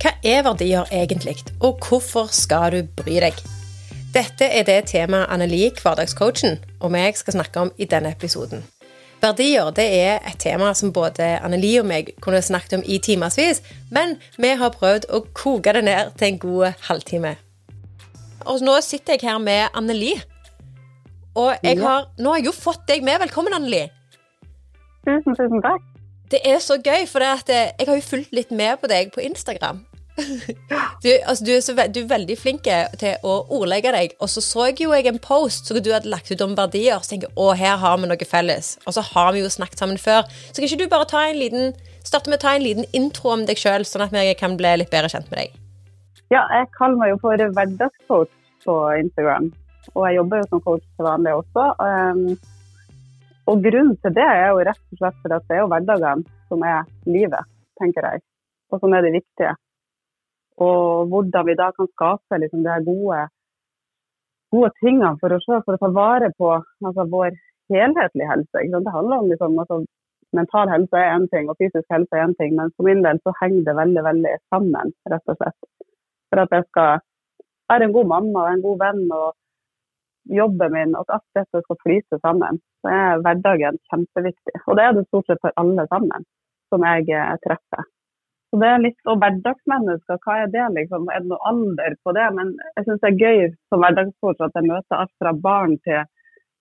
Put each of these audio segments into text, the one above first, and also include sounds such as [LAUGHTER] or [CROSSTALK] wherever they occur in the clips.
Hva er verdier egentlig, og hvorfor skal du bry deg? Dette er det temaet Anneli, hverdagscoachen, og meg skal snakke om i denne episoden. Verdier det er et tema som både Anneli og meg kunne snakket om i timevis, men vi har prøvd å koke det ned til en god halvtime. Og nå sitter jeg her med Anneli. Og jeg har, nå har jeg jo fått deg med. Velkommen, Anneli. Tusen, tusen takk. Det er så gøy, for jeg har jo fulgt litt med på deg på Instagram. [LAUGHS] Du, altså, du, er så, du, er veldig flink til å ordlegge deg. Og så så jeg jo jeg en post som du hadde lagt ut om verdier. Så tenker jeg å, her har vi noe felles. Og så har vi jo snakket sammen før. Så kan ikke du bare ta en liten, starte med å ta en liten intro om deg sjøl, sånn at vi kan bli litt bedre kjent med deg? Ja, jeg kaller meg jo for hverdagscoach på Instagram. Og jeg jobber jo som coach til vanlig også. Um, og grunnen til det er jo rett og slett at det er jo hverdagen som er livet, tenker jeg. Og som er det viktige. Og hvordan vi da kan skape liksom, de gode, gode tingene for oss sjøl, for å ta vare på altså, vår helhetlige helse. Det handler om liksom, altså, Mental helse er én ting, og fysisk helse er én ting, men for min del så henger det veldig veldig sammen, rett og slett. For at jeg skal være en god mamma og en god venn og jobben min, at alt dette skal flyte sammen. Så er hverdagen kjempeviktig. Og det er det stort sett for alle sammen som jeg eh, treffer. Så det er litt, Og hverdagsmennesker, hva er det liksom? Er det noe alder på det? Men jeg syns det er gøy som hverdagscoach at jeg møter alt fra barn til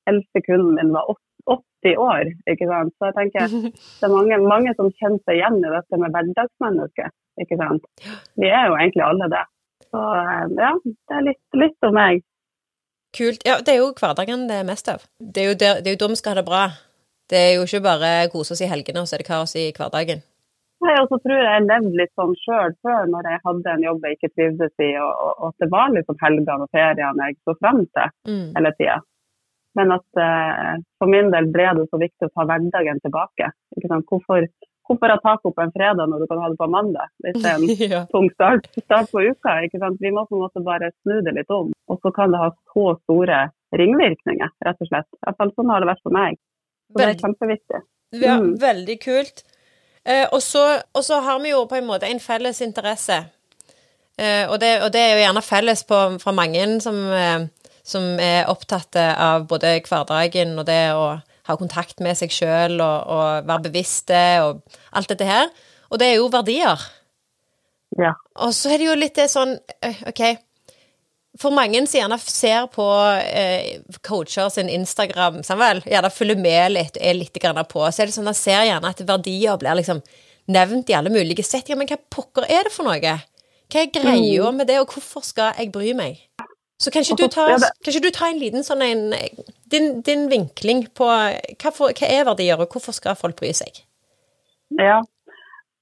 eldste kunden min var 80 år. ikke sant? Så jeg tenker det er mange, mange som kjenner seg igjen i dette med hverdagsmennesket, ikke sant? Vi er jo egentlig alle det. Så ja, det er litt, litt om meg. Kult. Ja, det er jo hverdagen det er mest av. Det er jo, der, det er jo da vi skal ha det bra. Det er jo ikke bare kose oss i helgene, og så er det kaos i hverdagen. Nei, og så tror jeg jeg levde litt sånn sjøl før, når jeg hadde en jobb jeg ikke trivdes i, og, og, at det var liksom helgene og feriene jeg så frem til mm. hele tida. Men at eh, for min del ble det så viktig å ta hverdagen tilbake. Hvorfor, hvorfor ha taco på en fredag når du kan ha det på mandag, hvis det er en [LAUGHS] ja. tung start, start, på uka? Vi må på en måte bare snu det litt om. Og så kan det ha så store ringvirkninger, rett og slett. I hvert fall sånn har det vært for meg. Så det er kjempeviktig. Ja, mm. veldig kult. Eh, og, så, har vi jo på en måte en felles interesse. Eh, og, det, og, det, er jo gjerne felles på, fra mange som, eh, som, er opptatt av både hverdagen og det å ha kontakt med seg sjøl og, og, være bevisste og alt dette her. Og det er jo verdier. Ja. Og så er det jo litt det sånn OK for mange som gjerne ser på eh, coacher sin Instagram, vel, gjerne følger med litt, er litt på, så er det sånn at ser gjerne at verdier blir liksom nevnt i alle mulige settinger. Men hva pokker er det for noe? Hva er greia mm. med det, og hvorfor skal jeg bry meg? Så kan ikke du ta, kan du ta en liten sånn en din, din vinkling på hva, for, hva er verdier, og hvorfor skal folk bry seg? Ja,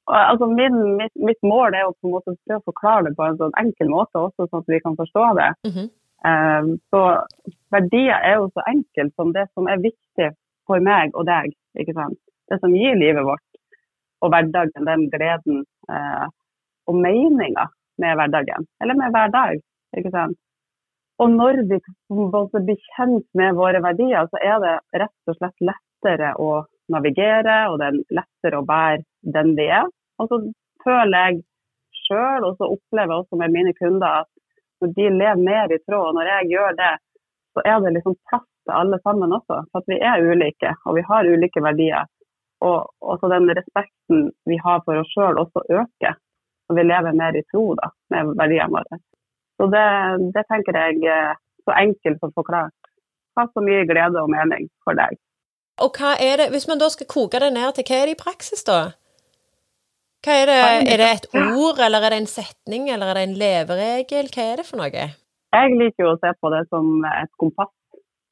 Altså min, mitt, mitt, mål er å på en måte prøve å forklare det på en sånn enkel måte, også sånn at vi kan forstå det. Mm -hmm. um, så verdier er jo så enkelt som det som er viktig for meg og deg. ikke sant? Det som gir livet vårt og hverdagen den gleden uh, og meninga med hverdagen, eller med hver dag. ikke sant? Og når vi blir kjent med våre verdier, så er det rett og slett lettere å navigere, og det er lettere å bære den vi er. Og så føler jeg sjøl, og så opplever jeg også med mine kunder, at når de lever mer i tråd, og når jeg gjør det, så er det liksom plass til alle sammen også. For at vi er ulike, og vi har ulike verdier. Og også den respekten vi har for oss sjøl, også øker. Og vi lever mer i tro da, med verdiene våre. Så det, det tenker jeg så enkelt å forklare. Ha så mye glede og mening for deg. Og hva er det, Hvis man da skal koke det ned til, hva er det i praksis, da? Hva er det? Er det et ord, eller er det en setning, eller er det en leveregel? Hva er det for noe? Jeg liker jo å se på det som et kompass.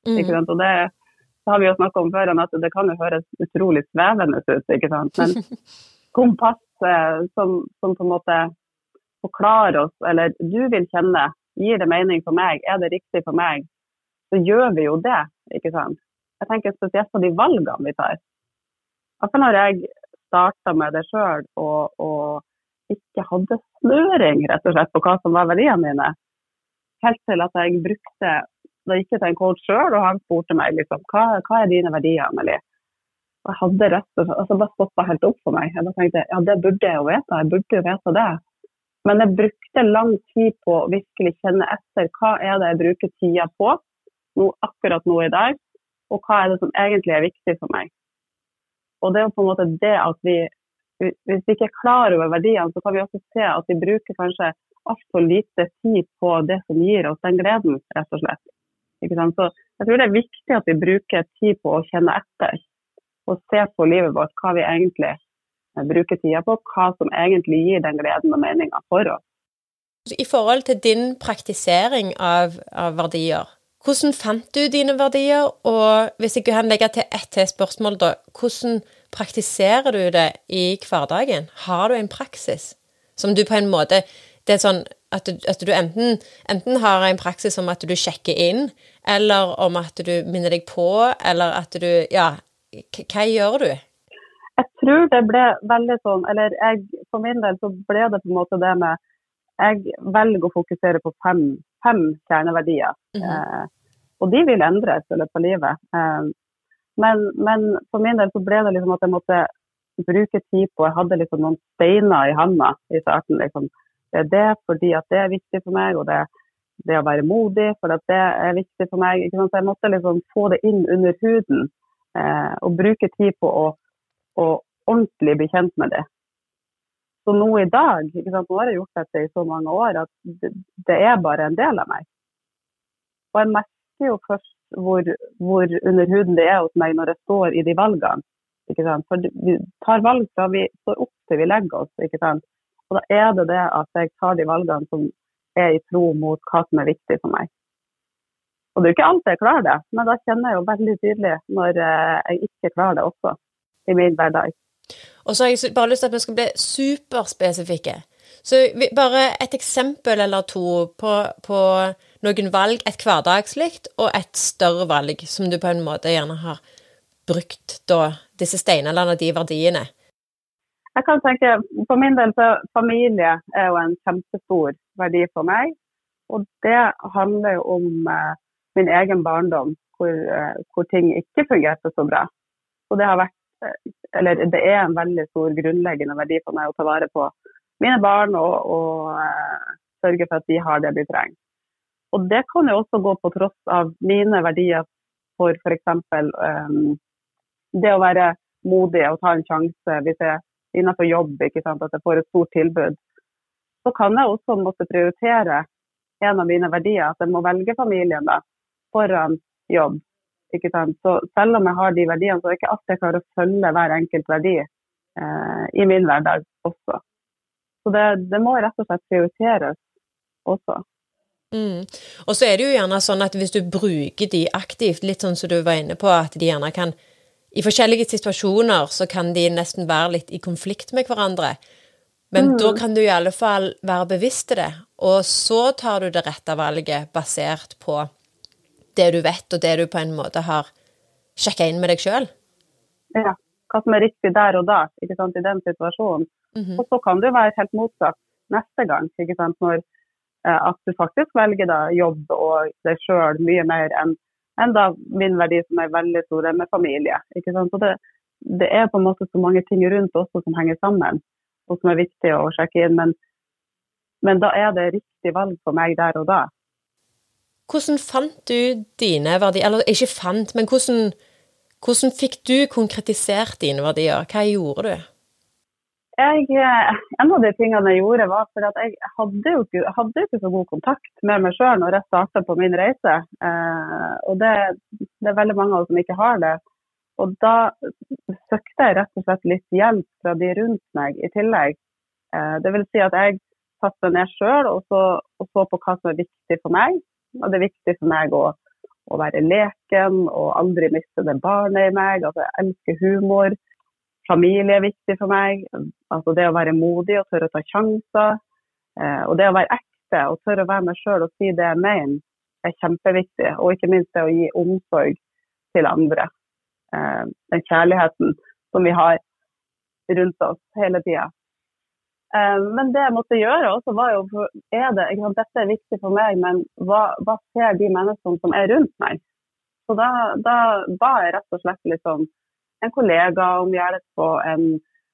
Mm. ikke sant? Og det, det har vi jo snakka om før, at det kan jo høres utrolig svevende ut, ikke sant. Men [LAUGHS] kompass eh, som, som, på en måte forklarer oss, eller du vil kjenne, gir det mening for meg, er det riktig for meg, så gjør vi jo det, ikke sant. Jeg tenker spesielt på de valgene vi tar. Altså når jeg starta med det sjøl og, og, ikke hadde snøring rett og slett på hva som var verdiene mine. Helt til at jeg brukte Da gikk jeg til en coach sjøl, og han spurte meg liksom, hva, hva er dine verdier, Amelie? Og jeg hadde rett og slett, altså bare stoppa helt opp for meg. Jeg bare tenkte ja, det burde jeg jo vite, jeg burde jo vite det. Men jeg brukte lang tid på å virkelig kjenne etter hva er det jeg bruker tida på nå, akkurat nå i dag, og hva er det som egentlig er viktig for meg. Og det er på en måte det at vi Hvis vi ikke er klar over verdiene, så kan vi også se at vi bruker kanskje altfor lite tid på det som gir oss den gleden, rett og slett. Så jeg tror det er viktig at vi bruker tid på å kjenne etter og se på livet vårt hva vi egentlig bruker tida på, hva som egentlig gir den gleden og meninga for oss. I forhold til din praktisering av, av, verdier, hvordan fant du dine verdier? Og hvis jeg kan legge til ett til spørsmål, da, hvordan praktiserer du det i hverdagen? Har du en praksis som du på en måte Det er sånn at du, at du enten, enten, har en praksis om at du sjekker inn, eller om at du minner deg på, eller at du Ja, hva gjør du? Jeg tror det ble veldig sånn, eller jeg, for min del så ble det på en måte det med Jeg velger å fokusere på fem, fem kjerneverdier. Mm og de vil endres i løpet av livet. Eh, men, men, for min del så ble det liksom at jeg måtte bruke tid på Jeg hadde liksom noen steiner i handa i starten. Liksom. Det er det fordi at det er viktig for meg, og det, det å være modig for at det er viktig for meg. Så jeg måtte liksom få det inn under huden eh, og bruke tid på å å ordentlig bli kjent med det. Så nå i dag, sant, nå har jeg gjort dette i så mange år, at det, det, er bare en del av meg. Og jeg merker jo først hvor, hvor, under huden det er hos meg når jeg står i de valgene. For vi tar valg fra vi står opp til vi legger oss. ikke sant? Og da er det det at jeg tar de valgene som er i tro mot hva som er viktig for meg. Og det er jo ikke alltid jeg klarer det, men da kjenner jeg jo veldig tydelig når eh, jeg ikke klarer det også i min hverdag. Og så har jeg bare lyst til at vi skal bli superspesifikke. Så bare et eksempel eller to på, på noen valg, et hverdagslikt og et større valg, som du på en måte gjerne har brukt da, disse steinene eller de verdiene. Jeg kan tenke, For min del så familie er jo en kjempestor verdi for meg. Og det handler jo om eh, min egen barndom, hvor, eh, hvor ting ikke fungerte så bra. Og det har vært eller det er en veldig stor grunnleggende verdi for meg å ta vare på mine barn og, og uh, sørge for at de har det de trenger. Og det kan jo også gå på tross av mine verdier for f.eks. Um, det å være modig og ta en sjanse hvis jeg innenfor jobb ikke sant, at jeg får et stort tilbud. Så kan jeg også måtte prioritere en av mine verdier, at jeg må velge familien da, foran jobb. Ikke sant? Så selv om jeg har de verdiene, så er det ikke alltid jeg klarer å følge hver enkelt verdi eh, i min hverdag også. Så det, det, må rett og slett prioriteres også. Mm. Og så er det jo gjerne sånn at hvis du bruker de aktivt, litt sånn som du var inne på, at de gjerne kan I forskjellige situasjoner så kan de nesten være litt i konflikt med hverandre. Men mm. da kan du i alle fall være bevisst til det, og så tar du det rette valget basert på det du vet, og det du på en måte har sjekka inn med deg sjøl? Ja, hva som er riktig der og da, ikke sant, i den situasjonen. Mm -hmm. Og så kan det være helt motsatt neste gang, ikke sant, når eh, at du faktisk velger da jobb og deg sjøl mye mer enn enn da min verdi som er veldig stor, med familie. ikke sant, så det, det er på en måte så mange ting rundt også som henger sammen, og som er viktig å sjekke inn. Men, men da er det riktig valg for meg der og da. Hvordan fant du dine verdier? Eller ikke fant, men hvordan, hvordan fikk du konkretisert dine verdier? Hva gjorde du? Jeg, eh, en av de tingene jeg gjorde, var for at jeg hadde jo ikke, hadde ikke så god kontakt med meg sjøl når jeg starta på min reise. Eh, og det, det, er veldig mange av oss som ikke har det. Og da søkte jeg rett og slett litt hjelp fra de rundt meg i tillegg. Eh, det vil si at jeg satte meg ned sjøl og, og, så på hva som er viktig for meg. Og det er viktig for meg å, å være leken og aldri miste det barnet i meg. Altså, jeg elsker humor. Familie er viktig for meg. Altså, det å være modig og tørre å ta sjanser. Eh, og det å være ekte og tørre å være meg sjøl og si det jeg mener, er kjempeviktig. Og ikke minst det å gi omsorg til andre. Eh, den kjærligheten som vi har rundt oss hele tida. Eh, men det jeg måtte gjøre også, var jo er det, sant, Dette er viktig for meg, men hva, hva, ser de menneskene som er rundt meg? Så da, da ba jeg rett og slett liksom en kollega om hjelp, og en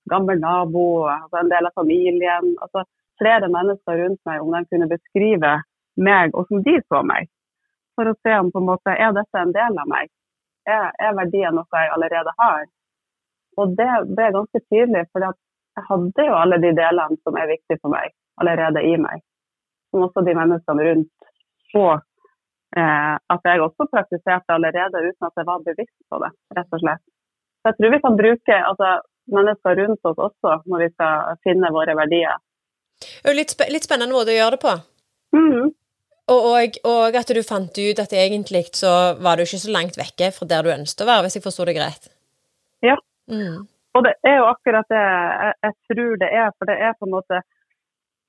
gammel nabo, altså en del av familien. altså flere mennesker rundt meg om de kunne beskrive meg og som de så meg. For å se om på en måte, er dette en del av meg. Er, er verdien noe jeg allerede har? Og det ble ganske tydelig, for jeg hadde jo alle de delene som er viktige for meg, allerede i meg. Som også de menneskene rundt så eh, at jeg også praktiserte allerede uten at jeg var bevisst på det, rett og slett. Så jeg tror vi kan bruke altså, mennesker rundt oss også når vi skal finne våre verdier. Litt, sp litt spennende måte å gjøre det på. Mm. Og, og, og, at du fant ut at egentlig så var du ikke så langt vekke fra der du ønsket å være, hvis jeg forsto det greit. Ja. Mm. Og det er jo akkurat det jeg, jeg, tror det er, for det er på en måte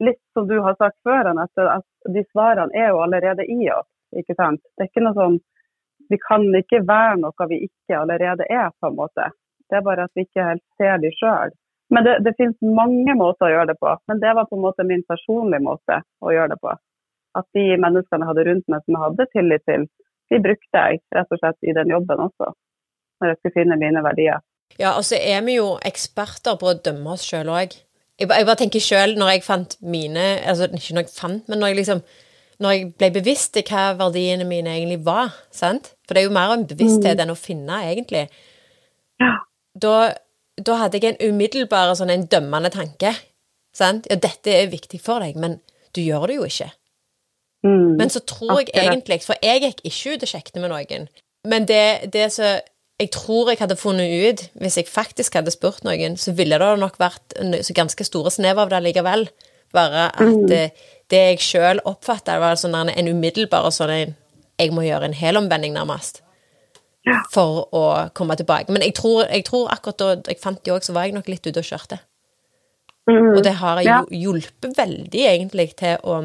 litt som du har sagt før, Anette, at de svarene er jo allerede i oss. ikke sant? Det er ikke noe sånn Vi kan ikke være noe vi ikke allerede er, på en måte. Det er bare at vi ikke helt ser de sjøl. Men det, det finnes mange måter å gjøre det på. Men det var på en måte min personlige måte å gjøre det på. At de menneskene jeg hadde rundt meg som jeg hadde tillit til, de brukte jeg rett og slett i den jobben også. Når jeg skulle finne mine verdier. Ja, og så er vi jo eksperter på å dømme oss sjøl òg. Jeg, jeg, bare tenker sjøl, når jeg fant mine Altså ikke når jeg fant, men når jeg liksom når jeg ble bevisst i hva verdiene mine egentlig var, sant? For det er jo mer en bevissthet mm. enn å finne, egentlig. Ja da, da hadde jeg en umiddelbar sånn en dømmende tanke. Sant? Ja, dette er viktig for deg, men du gjør det jo ikke. Mm. Men så tror jeg egentlig For jeg gikk ikke ut og sjekket med noen. Men det, det som jeg tror jeg hadde funnet ut, hvis jeg faktisk hadde spurt noen, så ville det nok vært så ganske store snev av det likevel. Bare at mm. det, det, jeg sjøl oppfatta, var sånn en umiddelbar sånn en Jeg må gjøre en helomvending, nærmest for å komme tilbake. Men jeg tror, jeg tror akkurat da jeg fant de òg, så var jeg nok litt ute og kjørte. Mm. Og det har jo hjulpet veldig, egentlig, til å,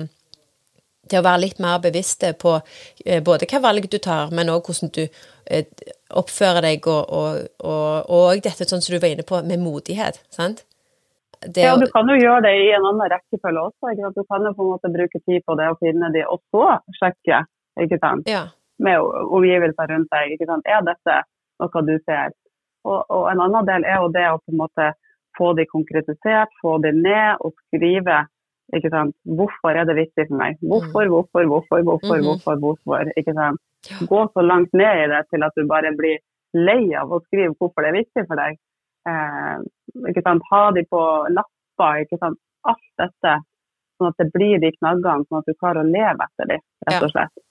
til å være litt mer bevisst på eh, både hva valg du tar, men òg hvordan du eh, oppfører deg, og, og, og, og, dette sånn som du var inne på, med modighet. sant? Det, ja, du kan jo gjøre det i en annen rekkefølge også. Ikke? Du kan jo på en måte bruke tid på det og finne de, og så sjekke. ikke sant? Ja med omgivelser rundt deg. Ikke sant? Er dette noe du ser? Og, og, en annen del er jo det å på en måte få de konkretisert, få de ned og skrive. Ikke sant? Hvorfor er det viktig for meg? Hvorfor, hvorfor, hvorfor, hvorfor, hvorfor? hvorfor, hvorfor? Ikke sant? Gå så langt ned i det til at du bare blir lei av å skrive hvorfor det er viktig for deg. Eh? Ha de på lapper, ikke sant? alt dette. Sånn at det blir de knaggene, sånn at du klarer å leve etter dem, rett og slett.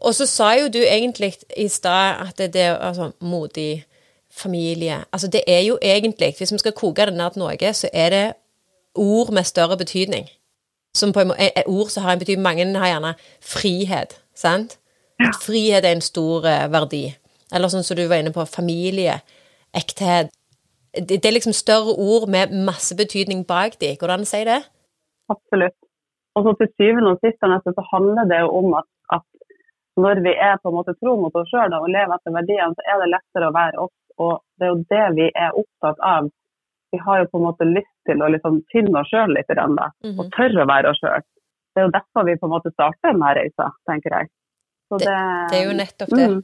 Og så sa jo du egentlig i stad at det, det er altså, modig familie Altså det er jo egentlig, hvis vi skal koke det ned til noe, så er det ord med større betydning. Som på en måte, ord som har en betydning Mange har gjerne frihet, sant? Frihet er en stor uh, verdi. Eller sånn som du var inne på, familie, ekthet. Det, er liksom større ord med masse betydning bak de. Går det an å si det? Absolutt. Og så til syvende og sist så handler det jo om at, at når vi er på en måte tro mot oss sjøl og lever etter verdiene, så er det lettere å være oss. Og det er jo det vi er opptatt av. Vi har jo på en måte lyst til å liksom finne oss sjøl litt, da, mm -hmm. og tørre å være oss sjøl. Det er jo derfor vi på en måte starter denne reisa, tenker jeg. Det, det, er jo nettopp det. Mm.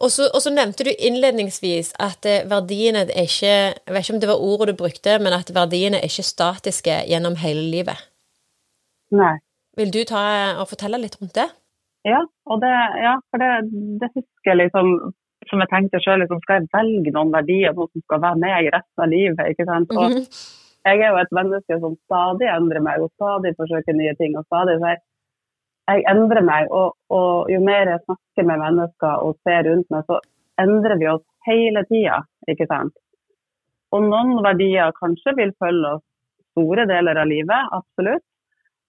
Og, så, nevnte du innledningsvis at eh, verdiene er ikke Jeg vet ikke om det var ordet du brukte, men at verdiene er ikke statiske gjennom hele livet. Nei. Vil du ta og fortelle litt rundt det? Ja, det, ja, for det, det husker jeg liksom som jeg tenkte sjøl, liksom, skal jeg velge noen verdier noe som skal være med i resten av livet? ikke sant? Og mhm. jeg er jo et menneske som stadig endrer meg, og stadig forsøker nye ting. og stadig så jeg, jeg endrer meg, og, og, jo mer jeg snakker med mennesker og ser rundt meg, så endrer vi oss hele tida, ikke sant. Og noen verdier kanskje vil følge oss store deler av livet, absolutt.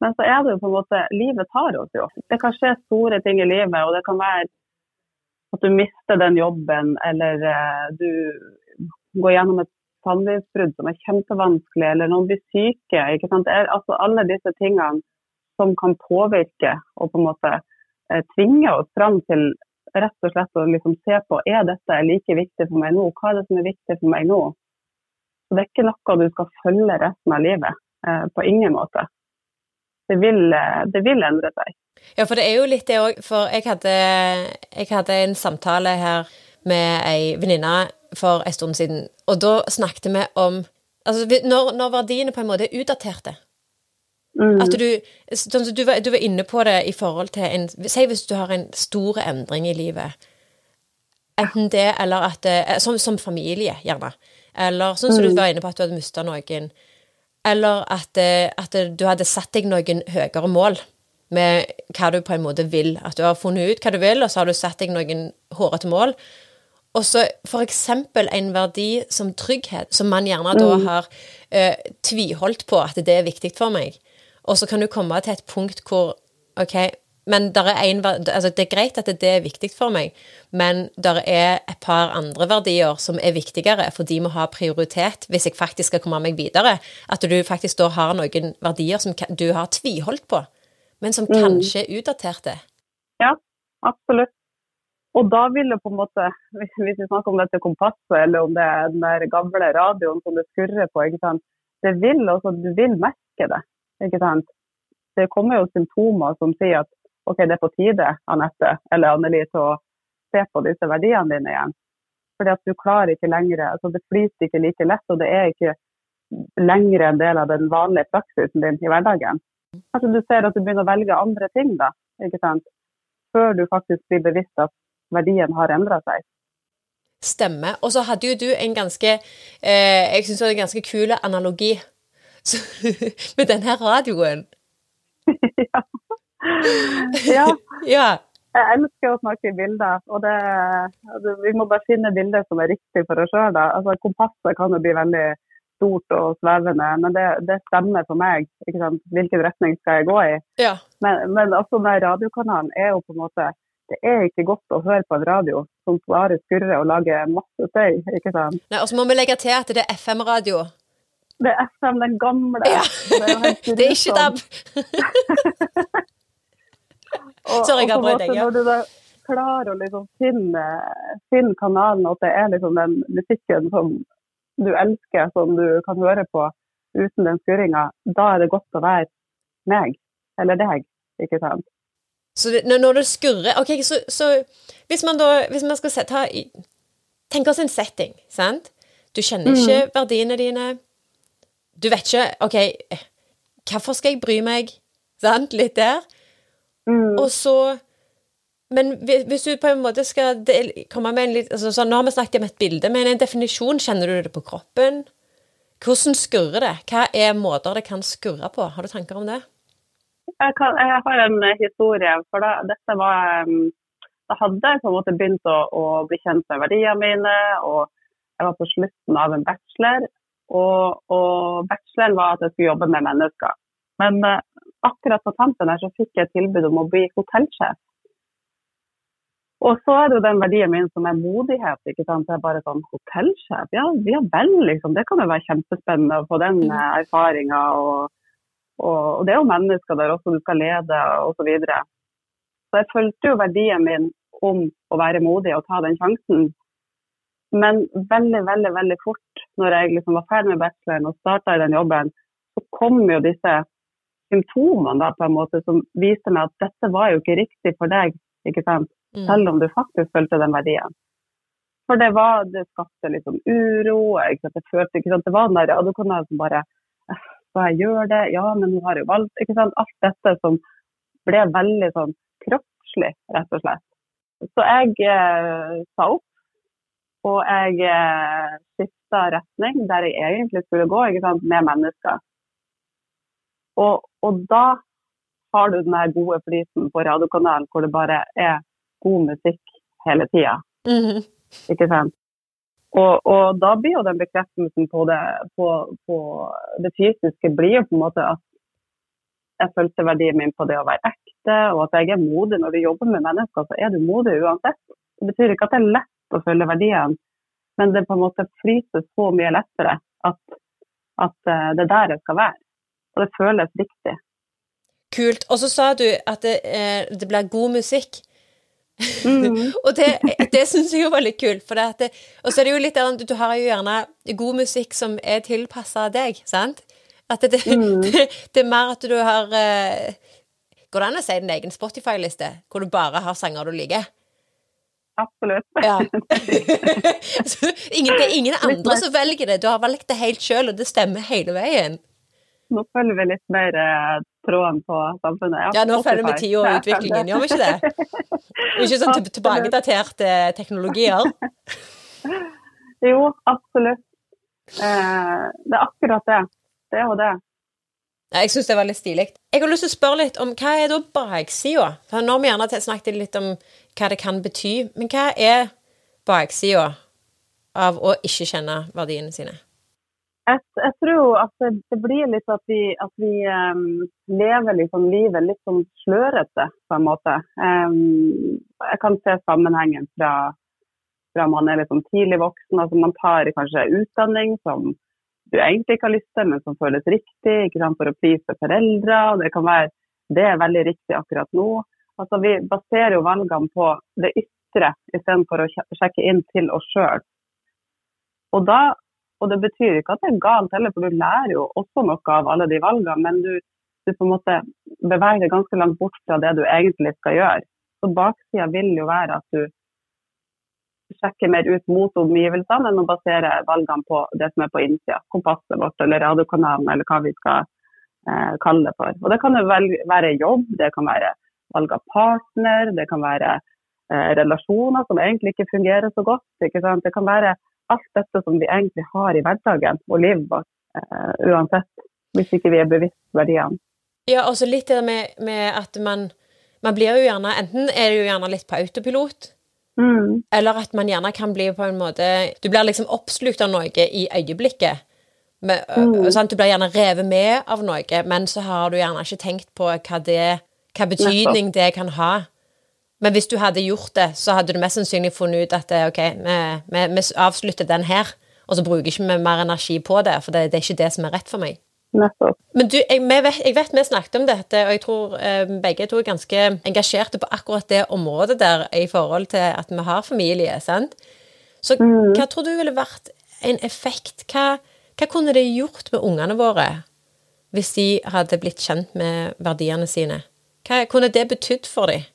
Men så er det jo på en måte Livet tar oss jo. Det kan skje store ting i livet, og det kan være at du mister den jobben, eller uh, du går gjennom et samlivsbrudd som er kjempevanskelig, eller noen blir syke. ikke sant? Altså alle disse tingene som kan påvirke og på en måte uh, tvinge oss fram til rett og slett å liksom se på er dette like viktig for meg nå, hva er det som er viktig for meg nå. Så Det er ikke noe du skal følge resten av livet. Uh, på ingen måte det vil, eh, det vil endre seg. Ja, for det er jo litt det òg. For jeg hadde, jeg hadde, en samtale her med ei venninne for en stund siden, og da snakket vi om Altså når, når verdiene på en måte er utdaterte, Mm. At du, sånn du, var, du var inne på det i forhold til en Si hvis du har en stor endring i livet. Enten det, eller at det- Som, som familie, gjerne. Eller sånn som du var inne på at du hadde mista noen. Eller at, eh, at du hadde satt deg noen høyere mål med hva du på en måte vil. At du har funnet ut hva du vil, og så har du satt deg noen hårete mål. Og så for eksempel en verdi som trygghet, som man gjerne da har eh, tviholdt på at det er viktig for meg. Og så kan du komme til et punkt hvor OK, men der er en, altså det er greit at det er viktig for meg, men det er et par andre verdier som er viktigere, for de må ha prioritet hvis jeg faktisk skal komme meg videre. At du faktisk da har noen verdier som du har tviholdt på, men som kanskje er utdaterte. Ja, absolutt. Og da vil det på en måte, hvis vi snakker om dette kompasset, eller om det er den der gamle radioen som det skurrer på, ikke sant? det vil også, du vil merke det. Ikke sant? Det kommer jo symptomer som sier at ok, det er på tide, Anette eller Anneli, til å se på disse verdiene dine igjen. Fordi at du klarer ikke lenger, altså det flyter ikke like lett, og det er ikke lenger en del av den vanlige praksisen din i hverdagen. Kanskje du ser at du begynner å velge andre ting da, ikke sant? Før du faktisk blir bevisst at verdien har endra seg. Stemmer. Og så hadde jo du en ganske eh, Jeg synes det var en ganske kul analogi så, [LAUGHS] med denne radioen. [LAUGHS] ja. ja. [LAUGHS] Ja. Jeg elsker å snakke i bilder, og det, altså, vi må bare finne bilder som er riktig for oss sjøl. Altså, kompasset kan jo bli veldig stort og svevende, men det, det stemmer for meg. Hvilken retning skal jeg gå i? ja. Men, men også med radiokanalen er jo på en måte Det er ikke godt å høre på en radio som bare skurrer og lager masse støy. ikke sant? Nei, og så må vi legge til at det er FM-radio. Det er FM, den gamle. Ja. Det [LAUGHS] Det er ikke. DAB. [LAUGHS] Sorry, jeg avbrøt deg, ja. Når du da klarer å liksom finne, finne kanalen, at det er liksom den musikken som du elsker, som du kan høre på uten den skurringa, da er det godt å være meg, eller deg, ikke sant? Så det, når, det skurrer OK, så, så hvis man da Hvis man skal se, ta Tenk oss en setting, sant? Du kjenner ikke verdiene dine. Du vet ikke OK, hvorfor skal jeg bry meg? Sant? Litt der. Mm. Og så Men hvis du på en måte skal del, komme med en litt altså, sånn, Nå har vi snakket om et bilde, men en definisjon, kjenner du det på kroppen? Hvordan skurrer det? Hva er måter det kan skurre på? Har du tanker om det? Jeg, kan, jeg har en historie, for da, dette var um, Da hadde jeg på en måte begynt å, å bli kjent med verdiene mine, og jeg var på slutten av en bachelor. Og, og bacheloren var at jeg skulle jobbe med mennesker. Men eh, akkurat på tampen her så fikk jeg tilbud om å bli hotellsjef. Og så er det jo den verdien min som er modighet. ikke sant? Det er bare sånn hotellsjef, ja, ja vel, liksom. Det kan jo være kjempespennende å få den Mm. eh, erfaringa. Og, og, og det er jo mennesker der også du skal lede osv. Så, videre. så jeg følte jo verdien min om å være modig og ta den sjansen. Men veldig, veldig veldig fort, når jeg liksom var ferdig med bacheloren og starta i den jobben, så kom jo disse symptomene da på en måte som viste meg at dette var jo ikke riktig for deg, ikke sant? Mm. selv om du faktisk følte den verdien. For det var, det skapte litt sånn uro, sant? jeg følte ikke sant? det var den der radiokanalen som bare «Eh, Skal jeg gjøre det? Ja, men hun har jo valgt. ikke sant? Alt dette som ble veldig sånn kroppslig, rett og slett. Så jeg eh, sa opp, og jeg eh, skifta retning der jeg egentlig skulle gå, med mennesker. Og, og da har du den gode flyten på radiokanalen hvor det bare er god musikk hele tida. Ikke sant? Og, og da blir jo den bekreftelsen på det, på, på det fysiske blir jo på en måte at jeg følte verdien min på det å være ekte, og at jeg er modig. Når du jobber med mennesker, så er du modig uansett. Det betyr ikke at det er lett å følge verdiene, men det på en måte flyter så mye lettere at, at eh, det er der jeg skal være. Og det føles riktig. Kult. Og så sa du at det, eh, det blir god musikk. Mm. [LAUGHS] Og det, det syns jeg jo var litt kult. For det det, og så er det jo litt der, du har jo gjerne god musikk som er tilpassa deg, sant? At det, det, Mm. det, det er mer at du har eh, Går det an å si din egen Spotify-liste, hvor du bare har sanger du liker? Absolutt. Ja. [LAUGHS] Ingen, det er ingen andre som velger det. Du har valgt det helt sjøl, og det stemmer hele veien. nå følger vi litt mer eh, tråden på samfunnet. Ja, nå følger vi tida og utviklingen, gjør vi ikke det? [LAUGHS] Ikke sånn tilbakedaterte teknologier? [LAUGHS] jo, absolutt. Eh, det er akkurat det. Det er jo det. Jeg syns det var litt stilig. Jeg har lyst til å spørre litt om hva er da baksida? Nå har vi gjerne snakket litt om hva det kan bety, men hva er baksida av å ikke kjenne verdiene sine? Jeg, jeg tror at det, det, blir litt at vi, at vi um, lever liksom livet litt sånn slørete, på en måte. Um, jeg kan se sammenhengen fra, fra man er liksom tidlig voksen. altså Man tar kanskje utdanning som du egentlig ikke har lyst til, men som føles riktig ikke sant, for å please foreldre. Det kan være det er veldig riktig akkurat nå. Altså, vi baserer jo valgene på det ytre istedenfor å sjekke inn til oss sjøl. Og, og det betyr ikke at det er galt heller, for du lærer jo også noe av alle de valgene. Men du, du på en måte beveger deg ganske langt bort fra det du egentlig skal gjøre. Så baksida vil jo være at du sjekke mer ut mot omgivelsene enn å basere valgene på det som er på innsida. Kompasset vårt eller radiokanalen eller hva vi skal eh, kalle det for. Og Det kan jo være jobb, det kan være valg av partner, det kan være eh, relasjoner som egentlig ikke fungerer så godt. Det kan være alt dette som vi egentlig har i hverdagen og livet vårt eh, uansett, hvis ikke vi er bevisst verdiene. Ja, også litt det med, med at man, man blir jo gjerne Enten er jo gjerne litt på autopilot, Mm. Eller at man gjerne kan bli på en måte Du blir liksom oppslukt av noe i øyeblikket. Med, mm. Du blir gjerne revet med av noe, men så har du gjerne ikke tenkt på hva, det, hva betydning det kan ha. Men hvis du hadde gjort det, så hadde du mest sannsynlig funnet ut at OK, vi, vi, vi avslutter den her, og så bruker ikke vi mer energi på det, for det, det er ikke det som er rett for meg. Nettopp. Men du, jeg, vet, jeg, vet, vi snakket om dette, og jeg tror eh, begge to er ganske engasjerte på akkurat det området der i forhold til at vi har familie. sant? Så mm. hva tror du ville vært en effekt? Hva, hva kunne det gjort med ungene våre hvis de hadde blitt kjent med verdiene sine? Hva kunne det betydd for dem?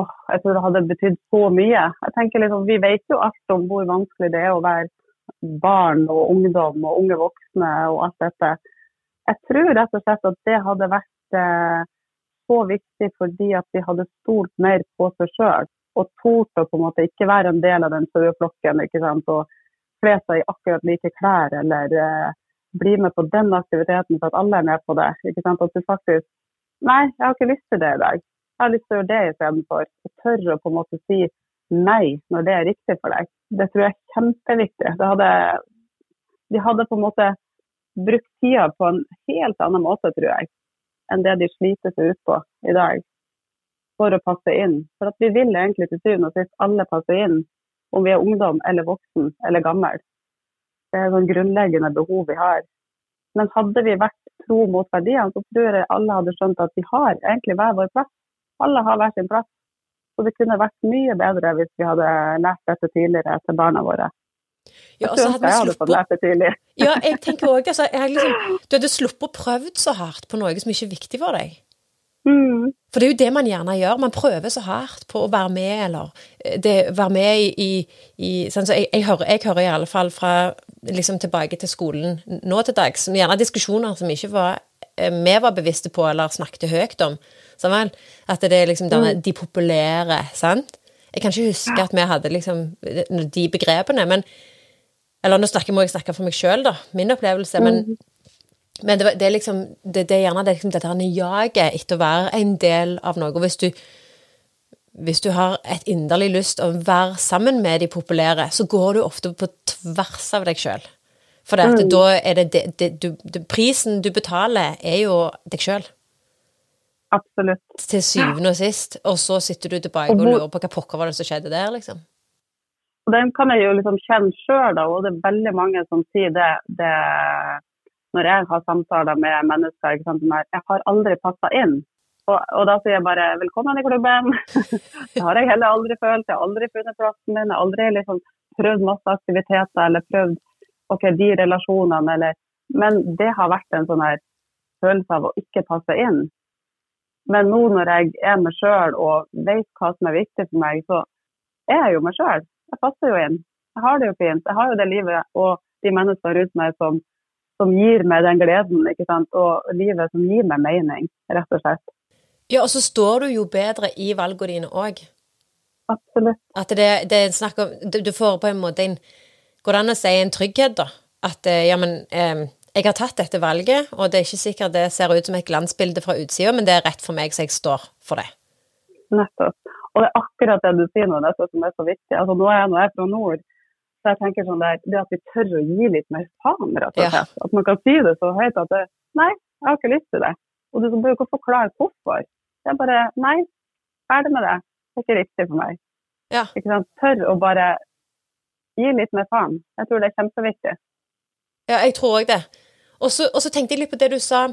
Oh, jeg tror det hadde betydd så mye. Jeg tenker liksom, Vi vet jo alt om hvor vanskelig det er å være barn og ungdom og unge voksne og alt dette. Jeg tror rett og slett at det hadde vært eh, så viktig fordi at vi hadde stolt mer på seg sjøl. Og tort å på en måte ikke være en del av den saueflokken og kle seg i akkurat like klær eller eh, bli med på den aktiviteten for at alle er med på det. Ikke sant? At du faktisk Nei, jeg har ikke lyst til det i dag. Jeg har lyst til å gjøre det istedenfor. Tørre å på en måte si nei når det er riktig for deg. Det tror jeg er kjempeviktig. Det hadde, de hadde på en måte brukt tida på en helt annen måte, tror jeg, enn det de sliter seg ut på i dag for å passe inn. For at vi vil egentlig til syvende og sist alle passe inn, om vi er ungdom eller voksen eller gammel. Det er sånn grunnleggende behov vi har. Men hadde vi vært tro mot verdiene, så tror jeg alle hadde skjønt at vi har egentlig hver vår plass. Alle har hver sin plass. Så det kunne vært mye bedre hvis vi hadde lært dette tidligere til barna våre. Ja, og jeg hadde vi sluppet [LAUGHS] Ja, jeg tenker også, altså, liksom, Du hadde sluppet å prøvd så hardt på noe som ikke er viktig for deg. Mm. For det er jo det man gjerne gjør. Man prøver så hardt på å være med, eller eh, det, være med i, i, sånn, så jeg, jeg, hører, jeg hører i alle fall fra liksom tilbake til skolen nå til dags, gjerne diskusjoner som ikke var eh, vi var bevisste på eller snakket høyt om. Sånn At det er liksom denne, mm. de populære, sant? Jeg kan ikke huske at vi hadde liksom de begrepene, men eller nå snakker, må jeg snakke for meg sjøl, da. Min opplevelse. Men, mm. men det, det, er liksom det, det er gjerne det, liksom, dette jaget etter å være en del av noe. Og hvis du, hvis du har et inderlig lyst å være sammen med de populære, så går du ofte på tvers av deg sjøl. For mm. da er det, det, du, Prisen du betaler, er jo deg sjøl. Absolutt. Til syvende og sist. Og så sitter du tilbake og lurer på hva pokker var det som skjedde der, liksom. Og Den kan jeg jo liksom kjenne sjøl, og det er veldig mange som sier det, det når jeg har samtaler med mennesker. Jeg har aldri passa inn. Og, og, da sier jeg bare velkommen i klubben. [LAUGHS] det har jeg heller aldri følt. Jeg har aldri funnet plassen min. Jeg har aldri liksom prøvd masse aktiviteter eller prøvd ok, de relasjonene eller Men det har vært en sånn her følelse av å ikke passe inn. Men nå når jeg er meg sjøl og vet hva som er viktig for meg, så er jeg jo meg sjøl jeg passer jo inn. Jeg har det jo fint. Jeg har jo det livet og de menneskene rundt meg som som gir meg den gleden, ikke sant, og livet som gir meg mening, rett og slett. Ja, og så står du jo bedre i valgene dine òg. Absolutt. At det, det er snakk om Du du får på en måte en Går det an å si en trygghet, da? At eh, ja, men eh, jeg har tatt dette valget, og det er ikke sikkert det ser ut som et glansbilde fra utsida, men det er rett for meg, så jeg står for det. Nettopp. Og det er akkurat det du sier nå, dette som er så viktig. Altså, nå er jeg, nå er jeg fra nord, så jeg tenker sånn der, det at vi tør å gi litt mer faen, rett og slett. At man kan si det så høyt at det, nei, jeg har ikke lyst til det. Og du bør ikke forklare hvorfor. Det er bare nei, ferdig med det. Det er ikke riktig for meg. Ja. Ikke sant? Tør å bare gi litt mer faen. Jeg tror det er kjempeviktig. Ja, jeg tror òg det. Og så og så tenkte jeg litt på det du sa.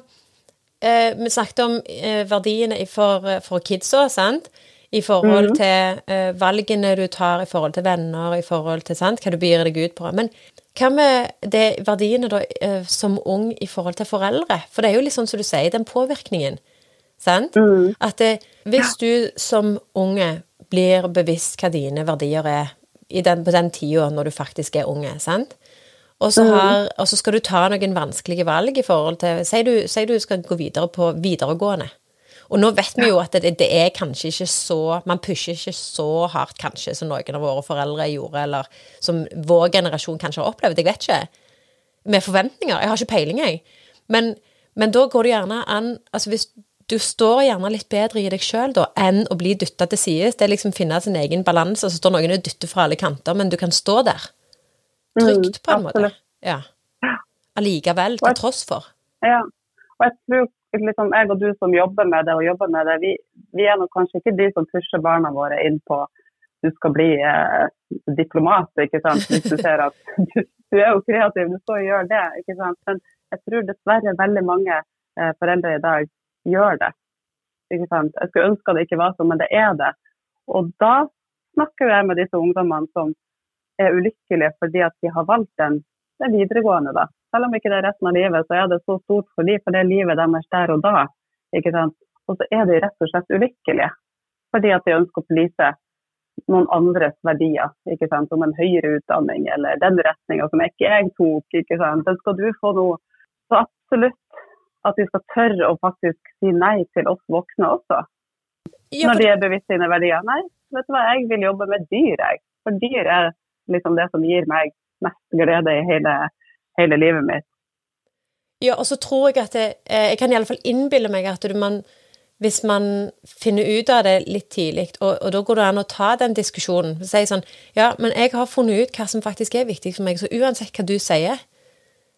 Eh, vi snakket om eh, verdiene for, for kidsa, sant? I forhold Mhm. til uh, valgene du tar, i forhold til venner, i forhold til sant? hva du byr deg ut på. Men hva med det verdiene da, uh, som ung i forhold til foreldre? For det er jo litt sånn som du sier, den påvirkningen. Sant? Mm. At det, hvis du som unge blir bevisst hva dine verdier er i den, på den tida når du faktisk er unge, sant? Og så, har, og så skal du ta noen vanskelige valg i forhold til Si du, du skal gå videre på videregående. Og nå vet vi jo at det, det er kanskje ikke så Man pusher ikke så hardt kanskje som noen av våre foreldre gjorde, eller som vår generasjon kanskje har opplevd. Jeg vet ikke. Med forventninger. Jeg har ikke peiling, jeg. Men, men da går det gjerne an Altså hvis du står gjerne litt bedre i deg sjøl enn å bli dytta til sides. Det er liksom finne sin egen balanse, så står noen og dytter fra alle kanter, men du kan stå der. Trygt, på en måte. Ja. Allikevel, til tross for. Ja. Og jeg tror liksom, jeg og du som jobber med det, og jobber med det, vi, vi er nok kanskje ikke de som pusher barna våre inn på du skal bli eh, diplomat, ikke sant. Hvis du ser at [LAUGHS] du, du er jo kreativ, du skal jo gjøre det, ikke sant. Men jeg tror dessverre veldig mange eh, foreldre i dag gjør det. Ikke sant? Jeg skulle ønske det ikke var sånn, men det er det. Og da snakker jeg med disse ungdommene som er ulykkelige fordi at de har valgt den, den videregående. da. Selv om ikke det er resten av livet, så er det så stort for dem, for det er livet deres der og da. ikke sant? Og så er de rett og slett ulykkelige fordi at de ønsker å please noen andres verdier, ikke sant? som en høyere utdanning eller den retninga som ikke jeg tok. ikke sant? Den skal du få nå. Så absolutt at de skal tørre å faktisk si nei til oss voksne også, Ja, når de er bevisst sine verdier. Nei, vet du hva, jeg vil jobbe med dyr, jeg. For dyr er liksom det som gir meg mest glede i hele, hele livet mitt. ja, og så tror jeg at det, eh, Jeg kan iallfall innbille meg at du, man hvis man finner ut av det litt tidlig, og, og da går det an å ta den diskusjonen og si sånn Ja, men jeg har funnet ut hva som faktisk er viktig for meg, så uansett hva du sier,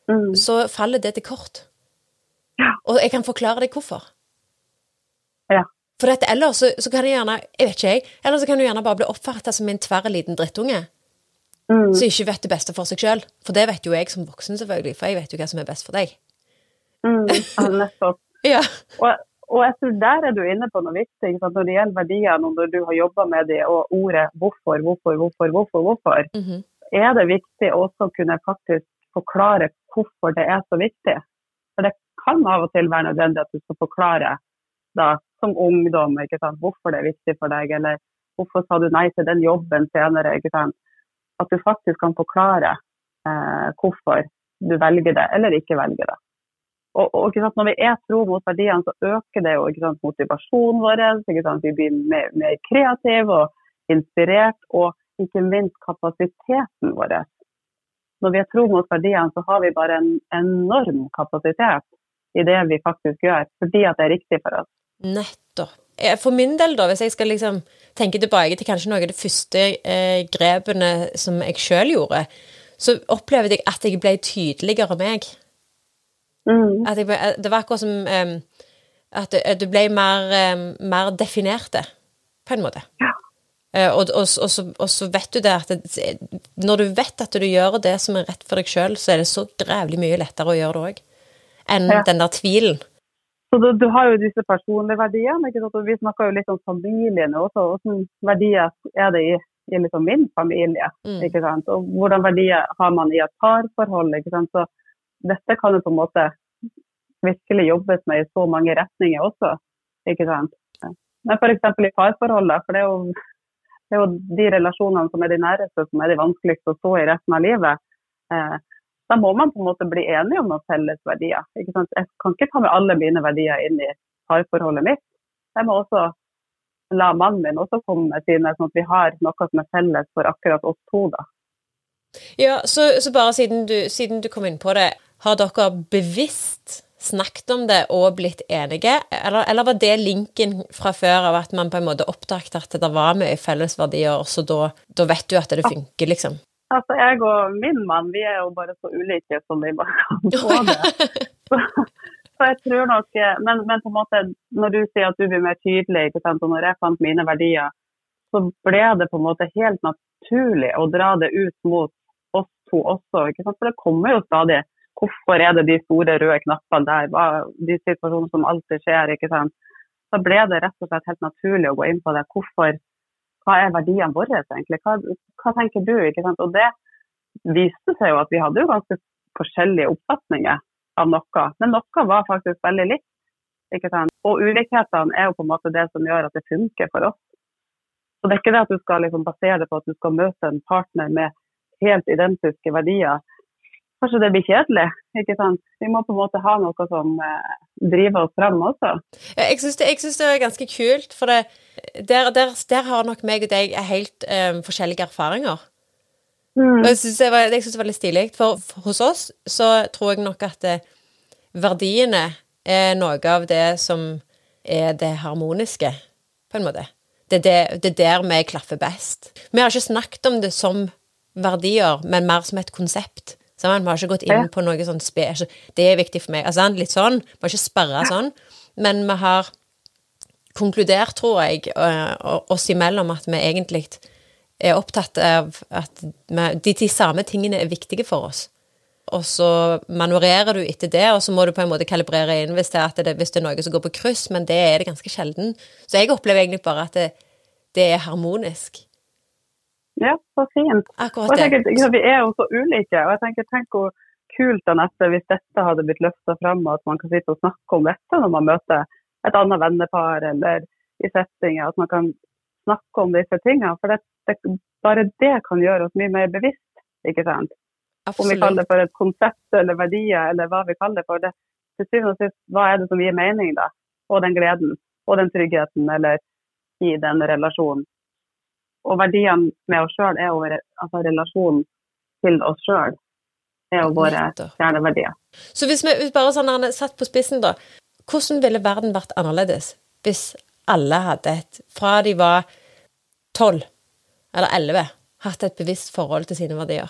Mm. så faller det til kort. Ja. Og jeg kan forklare deg hvorfor. Ja. For dette, ellers så, så kan det gjerne Jeg vet ikke, jeg. Eller så kan du gjerne bare bli oppfatta som en tverr liten drittunge Mm. som ikke vet det beste for seg sjøl. For det vet jo jeg som voksen, selvfølgelig, for jeg vet jo hva som er best for deg. Mm. Nettopp. [LAUGHS] Ja. Og, og jeg tror der er du inne på noe viktig. sant? Når det gjelder verdiene, og når du har jobba med det, og ordet hvorfor, hvorfor, hvorfor, hvorfor, hvorfor, Mhm. er det viktig også å kunne faktisk forklare hvorfor det er så viktig. For det kan av og til være nødvendig at du skal forklare da, som ungdom ikke sant? hvorfor det er viktig for deg, eller hvorfor sa du nei til den jobben senere. ikke sant? At du faktisk kan forklare eh, hvorfor du velger det eller ikke velger det. Og, og Når vi er tro mot verdiene, så øker det jo sant, motivasjonen vår. Vi blir mer, mer kreative og inspirert, og ikke minst kapasiteten vår. Når vi er tro mot verdiene, så har vi bare en enorm kapasitet i det vi faktisk gjør, fordi at det er riktig for oss. Nettopp. Eh, For min del, da, hvis jeg skal liksom tenke tilbake til kanskje noe av de første eh, grepene som jeg sjøl gjorde, så opplevde jeg at jeg ble tydeligere meg. Mm. At jeg ble, det var akkurat som em, at du- du ble mer, em, mer definerte, på en måte. Ja. Eh, og, og, og, så, og så vet du det at det, når du vet at du gjør det som er rett for deg sjøl, så er det så grævlig mye lettere å gjøre det òg. Enn Ja. den der tvilen. Så du, du har jo disse personlige verdiene. ikke sant? Og vi snakker jo litt om familiene også. Hvilke verdier er det i, i liksom min familie? Mm. ikke sant? Og hvordan verdier har man i et parforhold? ikke sant? Så dette kan jo på en måte virkelig jobbes med i så mange retninger også. ikke sant? Men f.eks. i parforholdet, for det er, jo, det er jo de relasjonene som er de næreste, som er de vanskeligste å stå i resten av livet. Eh, Da må man på en måte bli enige om noen felles verdier. Ikke sant? Jeg kan ikke ta med alle mine verdier inn i parforholdet mitt. Jeg må også la mannen min også komme med sine, sånn at vi har noe som er felles for akkurat oss to. da. Ja, så, så bare siden du, siden du, kom inn på det, har dere bevisst snakket om det og blitt enige, eller, eller, var det linken fra før av at man på en måte oppdaget at det var mye felles verdier, og så da, da vet du at det funker, liksom? Altså, jeg og min mann, vi er jo bare så ulike som vi bare kan få [LAUGHS] det. Så, så jeg tror nok, men, men, på en måte, når du sier at du blir mer tydelig, ikke sant? og når jeg fant mine verdier, så ble det på en måte helt naturlig å dra det ut mot oss to også. ikke sant? For det kommer jo stadig Hvorfor er det de store røde knappene der? Hva, de situasjonene som alltid skjer. ikke sant? Så ble det rett og slett helt naturlig å gå inn på det. Hvorfor hva er verdiene våre egentlig? Hva, hva, tenker du? Og det viste seg jo at vi hadde jo ganske forskjellige oppfatninger av noe, men noe var faktisk veldig likt. Og ulikhetene er jo på en måte det som gjør at det funker for oss. Så Det er ikke det at du skal liksom basere det på at du skal møte en partner med helt identiske verdier. Kanskje det blir kjedelig. ikke sant? Vi må på en måte ha noe som eh, driver oss fram også. Jeg syns det, det, er ganske kult, for det, der, der, der, har nok meg og deg helt um, forskjellige erfaringer. Mm. Og jeg syns det, det, er veldig stilig. For, for, hos oss så tror jeg nok at eh, verdiene er noe av det som er det harmoniske, på en måte. Det er, det, det er der vi klaffer best. Vi har ikke snakket om det som verdier, men mer som et konsept. Sånn, vi har ikke gått inn på noe sånn spe... Det er viktig for meg. Altså, litt sånn. Vi har ikke sperra sånn, men vi har konkludert, tror jeg, oss imellom at vi egentlig er opptatt av at de, de samme tingene er viktige for oss. Og så manøvrerer du etter det, og så må du på en måte kalibrere inn hvis det, er, det, hvis det er noe som går på kryss, men det er det ganske sjelden. Så jeg opplever egentlig bare at det, det er harmonisk. Ja, så fint. Akkurat det. Tenker, vi er jo så ulike, og jeg tenker, tenk hvor kult Anette, hvis dette hadde blitt løfta fram, og at man kan sitte og snakke om dette når man møter et annet vennepar eller i settinger, at man kan snakke om disse tingene. For det, det, bare det kan gjøre oss mye mer bevisst, ikke sant. Absolutt. Om vi kaller det for et konsept eller verdier eller hva vi kaller det for. det. Til syvende og sist, hva er det som gir mening, da? Og den gleden og den tryggheten eller i den relasjonen. Og verdiene med oss sjøl er jo altså relasjonen til oss sjøl. er jo våre kjerneverdier. Så hvis vi bare sånn satt på spissen, da. Hvordan ville verden vært annerledes hvis alle hadde et Fra de var tolv eller elleve, hatt et bevisst forhold til sine verdier?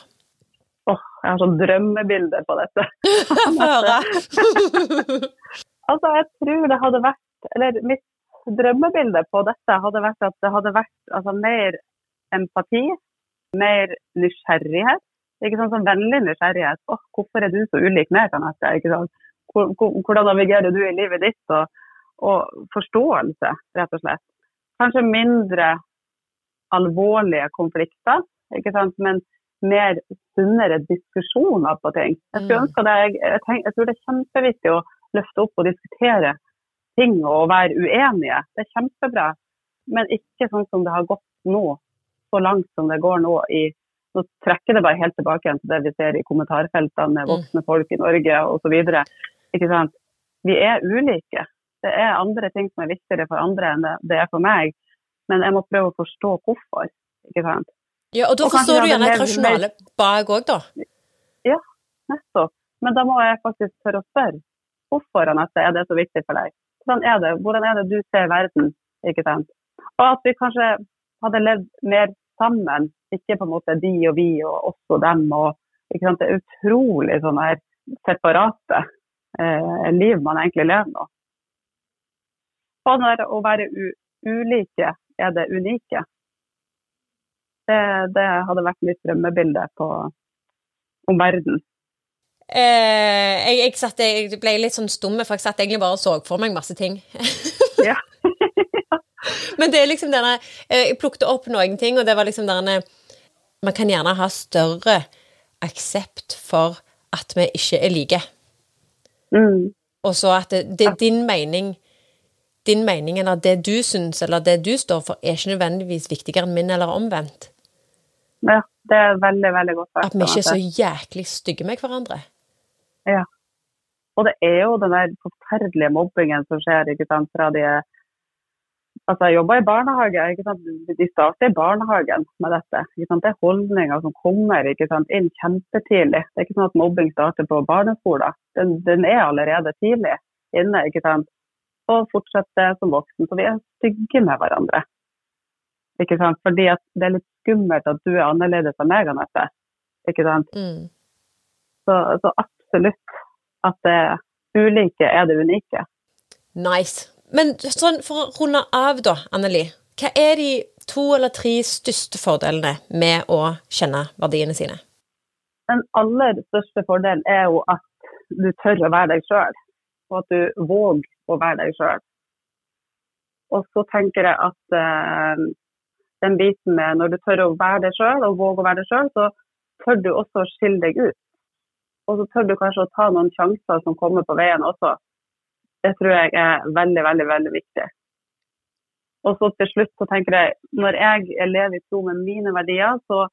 Åh, oh, jeg har sånn drømmebilde på dette. [LAUGHS] [LAUGHS] Få høre. altså, jeg tror det hadde vært Eller mitt drømmebilde på dette hadde vært at det hadde vært altså, mer empati, mer nysgjerrighet. Ikke sånn som vennlig nysgjerrighet. Åh, oh, hvorfor er du så ulik meg, Anette? Ikke sånn. Hvordan navigerer du i livet ditt? Og, og forståelse, rett og slett. Kanskje mindre alvorlige konflikter, ikke sant? men mer sunnere diskusjoner på ting. Jeg, skulle mm. ønske det, jeg, jeg, tenk, jeg tror det er kjempeviktig å løfte opp og diskutere ting og være uenige. Det er kjempebra, men ikke sånn som det har gått nå. Så langt som det går nå i Nå trekker det bare helt tilbake igjen til det vi ser i kommentarfeltene med mm. voksne folk i Norge osv. Vi er ulike. Det er andre ting som er viktigere for andre enn det er for meg. Men jeg må prøve å forstå hvorfor. ikke sant? Ja, Og da og forstår du gjerne et rasjonale bak òg, da? Ja, nettopp. Men da må jeg faktisk tørre å spørre. Hvorfor Anette, er det så viktig for deg? Hvordan er det, Hvordan er det du ser verden? ikke sant? Og at vi kanskje hadde levd mer sammen, ikke på en måte de og vi og oss og dem. og ikke sant? Det er utrolig sånn her separate eh, liv man egentlig lever nå. Og når å være ulike er det unike. Det, det hadde vært mitt drømmebilde på, om verden. Eh, jeg, jeg, satt, jeg, ble litt sånn stumme, for jeg satt egentlig bare og så for meg masse ting. ja. [LAUGHS] Men det er liksom denne eh, Jeg plukket opp noen ting, og det var liksom denne Man kan gjerne ha større aksept for at vi ikke er like. Mm. Og så at det, det er din mening din mening eller det du syns eller det du står for, er ikke nødvendigvis viktigere enn min, eller omvendt. Ja, det er veldig, veldig godt sagt. At vi ikke er så jæklig stygge med hverandre. Ja. Og det er jo den der forferdelige mobbingen som skjer ikke sant, fra de Altså, jeg jobber i barnehage. ikke sant? De starter i barnehagen med dette. ikke sant? Det er holdninger som kommer ikke sant, inn kjempetidlig. Det er ikke sånn at mobbing starter på barneskolen. Den, den er allerede tidlig inne. ikke sant? Og fortsetter som voksen. Så vi er stygge med hverandre. Ikke sant? Fordi at det er litt skummelt at du er annerledes enn meg, Anette. Ikke sant? Mm. Så, så absolutt at det ulike er det unike. Nice. Men sånn, for å runde av, da, Anneli. Hva er de to eller tre største fordelene med å kjenne verdiene sine? Den aller største fordelen er jo at du tør å være deg sjøl, og at du våger å være deg sjøl. Og så tenker jeg at eh, den biten med når du tør å være deg sjøl og våger å være deg sjøl, så tør du også å skille deg ut. Og så tør du kanskje å ta noen sjanser som kommer på veien også. Det tror jeg er veldig, veldig, veldig viktig. Og så til slutt så tenker jeg, når jeg lever i tro med mine verdier, så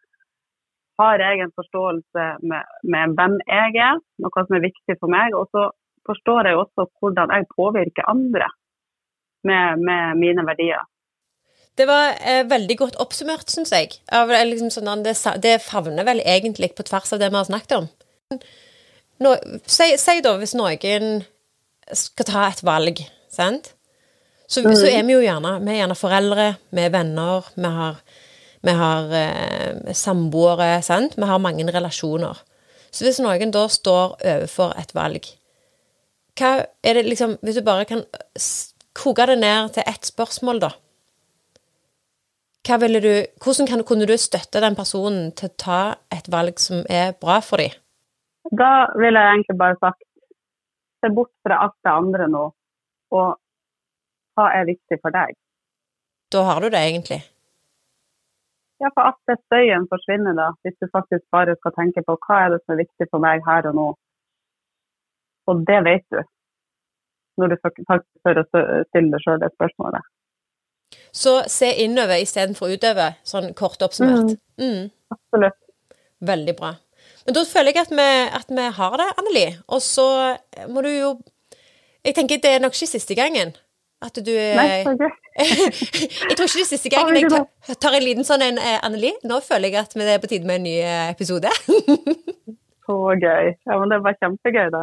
har jeg en forståelse med, med, hvem jeg er, noe som er viktig for meg. Og så forstår jeg også hvordan jeg påvirker andre med, med mine verdier. Det var eh, veldig godt oppsummert, syns jeg. Liksom sånn, det, det, favner vel egentlig på tvers av det vi har snakket om. Nå, si, si, da hvis noen skal ta et valg, sant? Så, mm. så, er vi jo gjerne Vi er gjerne foreldre, vi er venner, vi har, vi har eh, samboere, sant? Vi har mange relasjoner. Så hvis noen da står overfor et valg, hva er det liksom Hvis du bare kan koke det ned til ett spørsmål, da hva ville du, hvordan kan, kunne du støtte den personen til å ta et valg som er bra for dem? Da ville jeg egentlig bare sagt se bort fra alt det andre nå, og hva er viktig for deg? Da har du det egentlig? Ja, for at støyen forsvinner da, hvis du faktisk bare skal tenke på hva er det som er viktig for meg her og nå. Og det vet du, når du faktisk tør å stille deg sjøl det spørsmålet. Så se innover istedenfor utover, sånn kort oppsummert. Mm. Mm. Absolutt. Veldig bra. Men da føler jeg at vi, at vi har det, Anneli. Og så må du jo Jeg tenker det er nok ikke siste gangen at du Nei, så [LAUGHS] gøy. jeg tror ikke det er siste gangen jeg tar, tar en liten sånn en, eh, Anneli. Nå føler jeg at det er på tide med en ny eh, episode. [LAUGHS] så gøy. Ja, men det var kjempegøy, da.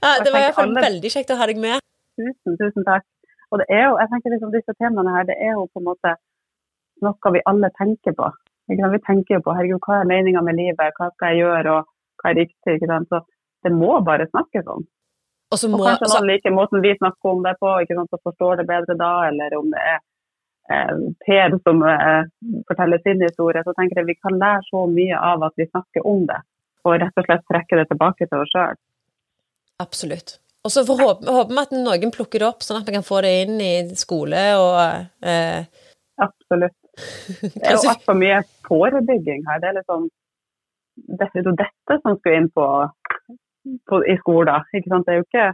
Ja, det var i hvert fall veldig kjekt å ha deg med. Tusen, tusen takk. Og det er jo, jeg tenker liksom disse temaene her, det er jo på en måte noe vi alle tenker på. Vi tenker jo på herregud, hva er meninga med livet, hva skal jeg gjøre, og hva er riktig. ikke sant? Så det må bare snakkes om. Og, må, og kanskje noen liker måten vi snakker om det på, ikke sant, så forstår det bedre da, eller om det er eh, Per som eh, forteller sin historie, så tenker jeg vi kan lære så mye av at vi snakker om det, og rett og slett trekke det tilbake til oss sjøl. Absolutt. Og så håper vi at noen plukker det opp, sånn at vi kan få det inn i skole og eh... Absolutt. [LAUGHS] Det er jo altfor mye forebygging her. Det er liksom det jo dette som skal inn på, på, i skolen. Ikke sant? Det er jo ikke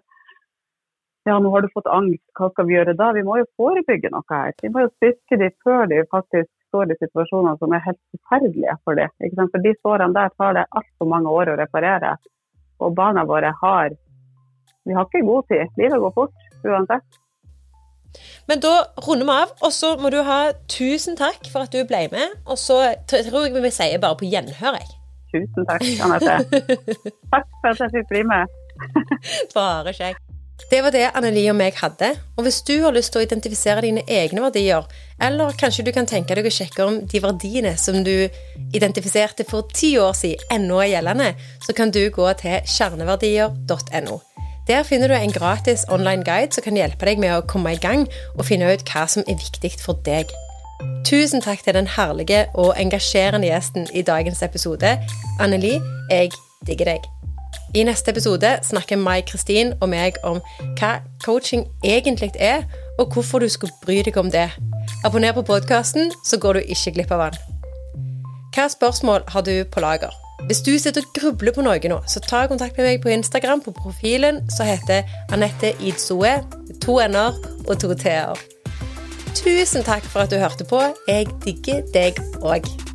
ja, nå har du fått angst, hva skal vi gjøre da? Vi må jo forebygge noe her. Vi må jo styrke de før de faktisk står i situasjoner som er helt forferdelige for dem. For de sårene der tar det altfor mange år å reparere. Og barna våre har vi har ikke god tid. Livet går fort uansett. Men da runder vi av, og så må du ha tusen takk for at du ble med. Og så tror jeg vi sier bare på gjenhør, jeg. Tusen takk, Anette. [LAUGHS] takk for at jeg fikk bli med. [LAUGHS] bare kjekt. Det var det Anneli og meg hadde. Og hvis du har lyst til å identifisere dine egne verdier, eller kanskje du kan tenke deg å sjekke om de verdiene som du identifiserte for ti år siden, ennå er gjeldende, så kan du gå til kjerneverdier.no. Der finner du en gratis online guide som kan hjelpe deg med å komme i gang og finne ut hva som er viktig for deg. Tusen takk til den herlige og engasjerende gjesten i dagens episode. Anneli, jeg digger deg. I neste episode snakker Mai Kristin og meg om hva coaching egentlig er, og hvorfor du skal bry deg om det. Abonner på podkasten, så går du ikke glipp av den. Hva spørsmål har du på lager? Hvis du sitter og grubler på noe nå, så ta kontakt med meg på Instagram på profilen som heter Anette Idsoe. To n-er og to t-er. Tusen takk for at du hørte på. Jeg digger deg òg.